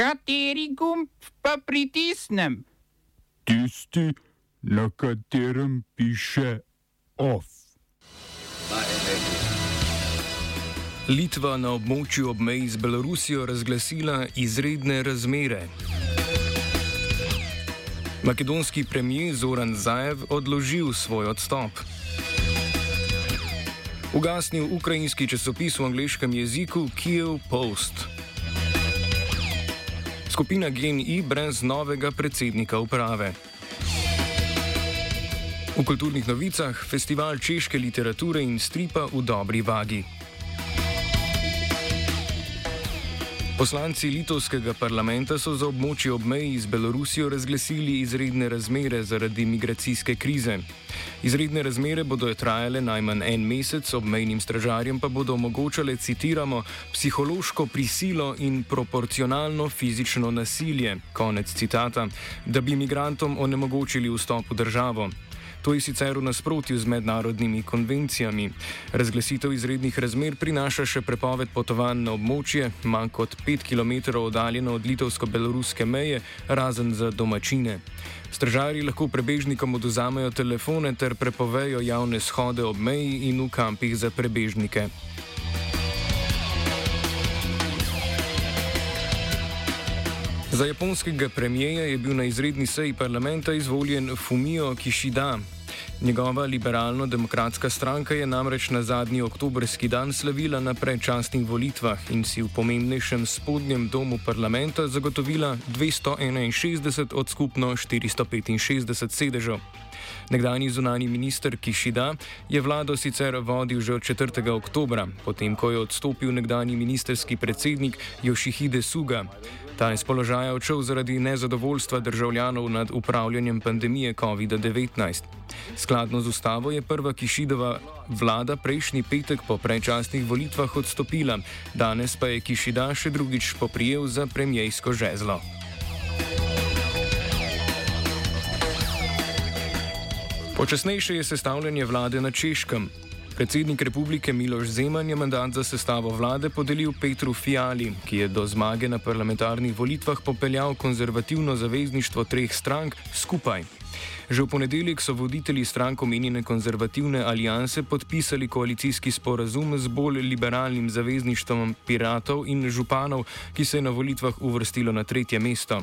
Kateri gumb pa pritisnem? Tisti, na katerem piše OF. Litva na območju ob meji z Belorusijo razglasila izredne razmere. Makedonski premijer Zoran Zajev odložil svoj odstop. Ugasnil ukrajinski časopis v angleškem jeziku Kiev Post. Skupina GNI brez novega predsednika uprave. V kulturnih novicah festival češke literature in stripa v dobri vagi. Poslanci litovskega parlamenta so za območje ob meji z Belorusijo razglasili izredne razmere zaradi migracijske krize. Izredne razmere bodo trajale najmanj en mesec, obmejnim stražarjem pa bodo omogočale, citiramo, psihološko prisilo in proporcionalno fizično nasilje, konec citata, da bi imigrantom onemogočili vstop v državo. To je sicer v nasprotju z mednarodnimi konvencijami. Razglasitev izrednih razmer prinaša še prepoved potovanj na območje, manj kot 5 km oddaljeno od litovsko-beloruske meje, razen za domačine. Stražarji lahko prebežnikom oduzamejo telefone ter prepovejo javne shode ob meji in v kampih za prebežnike. Za japonskega premijeja je bil na izredni seji parlamenta izvoljen Fumio Kishida. Njegova liberalno-demokratska stranka je namreč na zadnji oktobrski dan slavila na predčasnih volitvah in si v pomembnejšem spodnjem domu parlamenta zagotovila 261 od skupno 465 sedežev. Nekdani zunani minister Kišida je vlado sicer vodil že od 4. oktobra, potem ko je odstopil nekdani ministerski predsednik Yoshihide Suga. Ta je z položaja odšel zaradi nezadovoljstva državljanov nad upravljanjem pandemije COVID-19. Skladno z ustavo je prva Kišidova vlada prejšnji petek po predčasnih volitvah odstopila, danes pa je Kišida še drugič poprijel za premijejsko žezlo. Počasnejše je sestavljanje vlade na Češkem. Predsednik republike Miloš Zeman je mandat za sestavo vlade podelil Petru Fiali, ki je do zmage na parlamentarnih volitvah popeljal konzervativno zavezništvo treh strank skupaj. Že v ponedeljek so voditelji strank omenjene konzervativne alijanse podpisali koalicijski sporazum z bolj liberalnim zavezništvom piratov in županov, ki se je na volitvah uvrstilo na tretje mesto.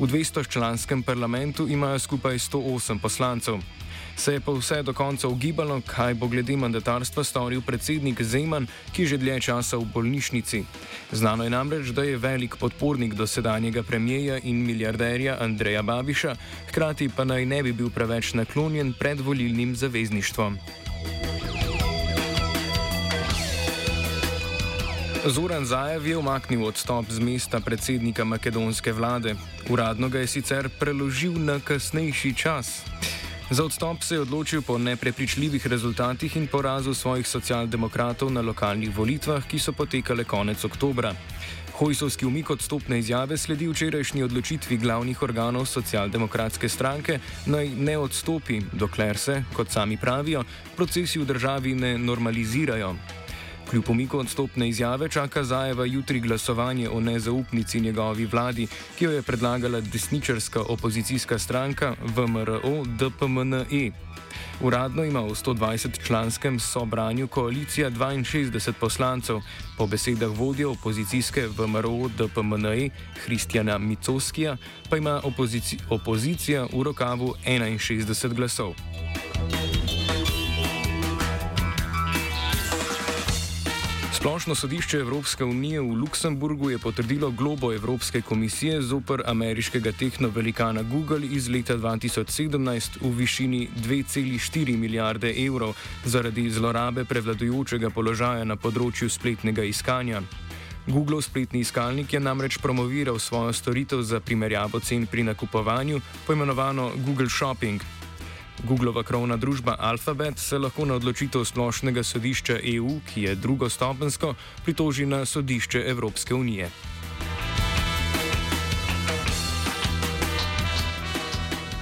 V 200-članskem parlamentu imajo skupaj 108 poslancev. Se je pa vse do konca ugibalo, kaj bo glede mandatarstva storil predsednik Zeman, ki že dlje časa v bolnišnici. Znano je namreč, da je velik podpornik dosedanjega premijeja in milijarderja Andreja Babiša, hkrati pa naj ne bi bil preveč naklonjen predvolilnim zavezništvom. Zoran Zajev je umaknil odstop z mesta predsednika makedonske vlade. Uradno ga je sicer preložil na kasnejši čas. Za odstop se je odločil po neprepričljivih rezultatih in porazu svojih socialdemokratov na lokalnih volitvah, ki so potekale konec oktobra. Hojsovski umik odstopne izjave sledi včerajšnji odločitvi glavnih organov socialdemokratske stranke naj ne odstopi, dokler se, kot sami pravijo, procesi v državi ne normalizirajo. Kljub pomiku odstopne izjave čaka Zajeva jutri glasovanje o nezaupnici njegovi vladi, ki jo je predlagala desničarska opozicijska stranka VMRO DPMNE. Uradno ima v 120-članskem sobranju koalicija 62 poslancev, po besedah vodje opozicijske VMRO DPMNE Kristjana Micoskija pa ima opozici opozicija v rokavu 61 glasov. Splošno sodišče Evropske unije v Luksemburgu je potrdilo globo Evropske komisije zoper ameriškega tehnovelikana Google iz leta 2017 v višini 2,4 milijarde evrov zaradi zlorabe prevladujočega položaja na področju spletnega iskanja. Google spletni iskalnik je namreč promoviral svojo storitev za primerjavo cen pri nakupovanju, poimenovano Google Shopping, Googlova krovna družba Alphabet se lahko na odločitev splošnega sodišča EU, ki je drugostopensko, pritoži na sodišče Evropske unije.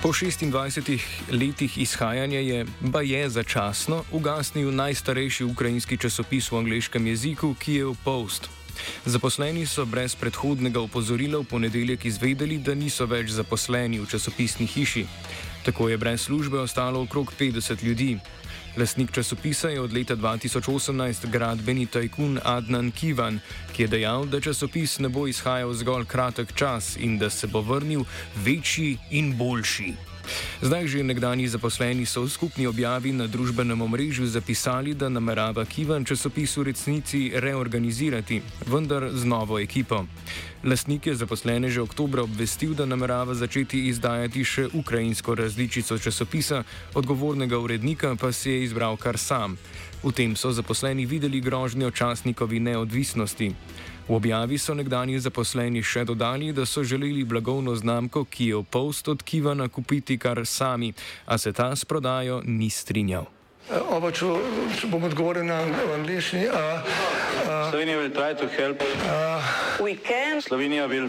Po 26 letih izhajanja je Baje začasno ugasnil najstarejši ukrajinski časopis v angleškem jeziku, ki je v Post. Zaposleni so brez predhodnega opozorila v ponedeljek izvedeli, da niso več zaposleni v časopisni hiši. Tako je brez službe ostalo okrog 50 ljudi. Lasnik časopisa je od leta 2018 gradbeni tajkun Adnan Kivan, ki je dejal, da časopis ne bo izhajal zgolj kratek čas in da se bo vrnil večji in boljši. Zdaj že nekdani zaposleni so v skupni objavi na družbenem omrežju zapisali, da namerava Kivan časopis v resnici reorganizirati, vendar z novo ekipo. Lastnik je zaposlene že oktobra obvestil, da namerava začeti izdajati še ukrajinsko različico časopisa, odgovornega urednika pa si je izbral kar sam. V tem so zaposleni videli grožnjo časnikovi neodvisnosti. V objavi so nekdani zaposleni še dodali, da so želeli blagovno znamko, ki je v post od Kivana kupiti kar sami, a se ta s prodajo ni strinjal. Oba, če, če bom odgovoril na angliški. Slovenija will try to help. We can Slovenija will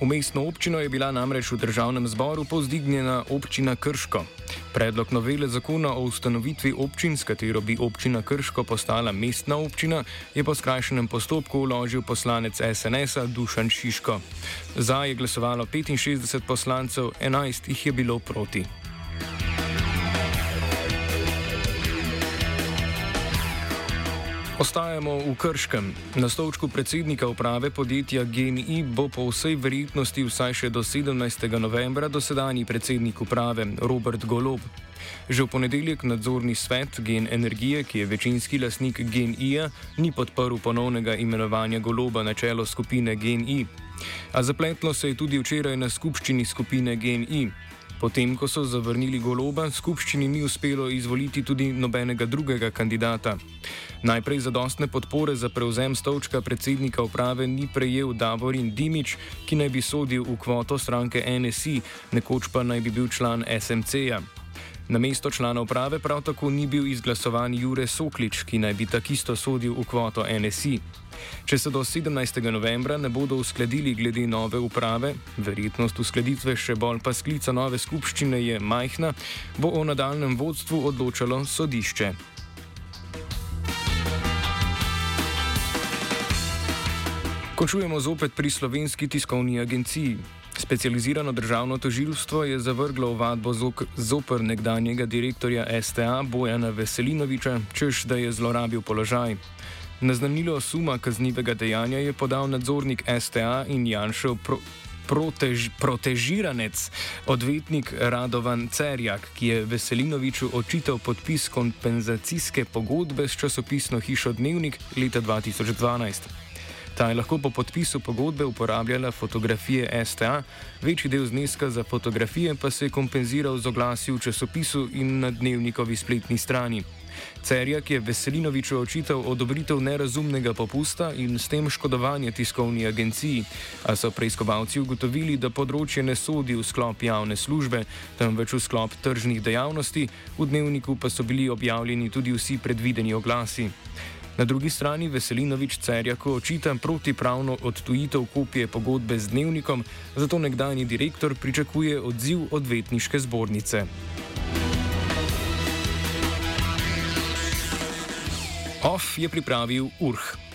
V mestno občino je bila namreč v državnem zboru povzdignjena občina Krško. Predlog novele zakona o ustanovitvi občin, s katero bi občina Krško postala mestna občina, je po skrajšenem postopku uložil poslanec SNS-a Dušan Šiško. Za je glasovalo 65 poslancev, 11 jih je bilo proti. Ostajamo v Krškem. Na stolčku predsednika uprave podjetja GNI bo po vsej verjetnosti vsaj še do 17. novembra dosedanji predsednik uprave Robert Golob. Že v ponedeljek nadzorni svet Gen Energije, ki je večinski lasnik GNI-ja, ni podprl ponovnega imenovanja Goloba na čelo skupine GNI. A zapletlo se je tudi včeraj na skupščini skupine GNI. Potem, ko so zavrnili goloba, skupščini ni uspelo izvoliti tudi nobenega drugega kandidata. Najprej zadostne podpore za prevzem stolčka predsednika uprave ni prejel Davorin Dimič, ki naj bi sodil v kvoto stranke NSI, nekoč pa naj bi bil član SMC-ja. Na mesto člana uprave prav tako ni bil izglasovan Jure Soklič, ki naj bi takisto sodil v kvoto NSI. Če se do 17. novembra ne bodo uskladili glede nove uprave, verjetnost uskladitve še bolj pa sklica nove skupščine je majhna, bo o nadaljem vodstvu odločalo sodišče. Končujemo zopet pri slovenski tiskovni agenciji. Specializirano državno tožilstvo je zavrglo ovadbo zoper nekdanjega direktorja STA Bojana Veselinoviča, češ da je zlorabil položaj. Naznanilo suma kaznivega dejanja je podal nadzornik STA in Janšev pro, protež, protežiranec, odvetnik Radovan Cerjak, ki je Veselinoviču očital podpis kompenzacijske pogodbe s časopisno hišo Dnevnik leta 2012. Ta je lahko po podpisu pogodbe uporabljala fotografije STA, večji del zneska za fotografije pa se je kompenziral z oglasi v časopisu in na dnevnikovi spletni strani. Cerjak je Veselinoviču očital odobritev nerazumnega popusta in s tem škodovanje tiskovni agenciji, a so preiskovalci ugotovili, da področje ne sodi v sklop javne službe, temveč v sklop tržnih dejavnosti, v dnevniku pa so bili objavljeni tudi vsi predvideni oglasi. Na drugi strani Veselinovič Cerjaku očita protipravno odtujitev kopije pogodbe z dnevnikom, zato nekdani direktor pričakuje odziv odvetniške zbornice. OF je pripravil URH.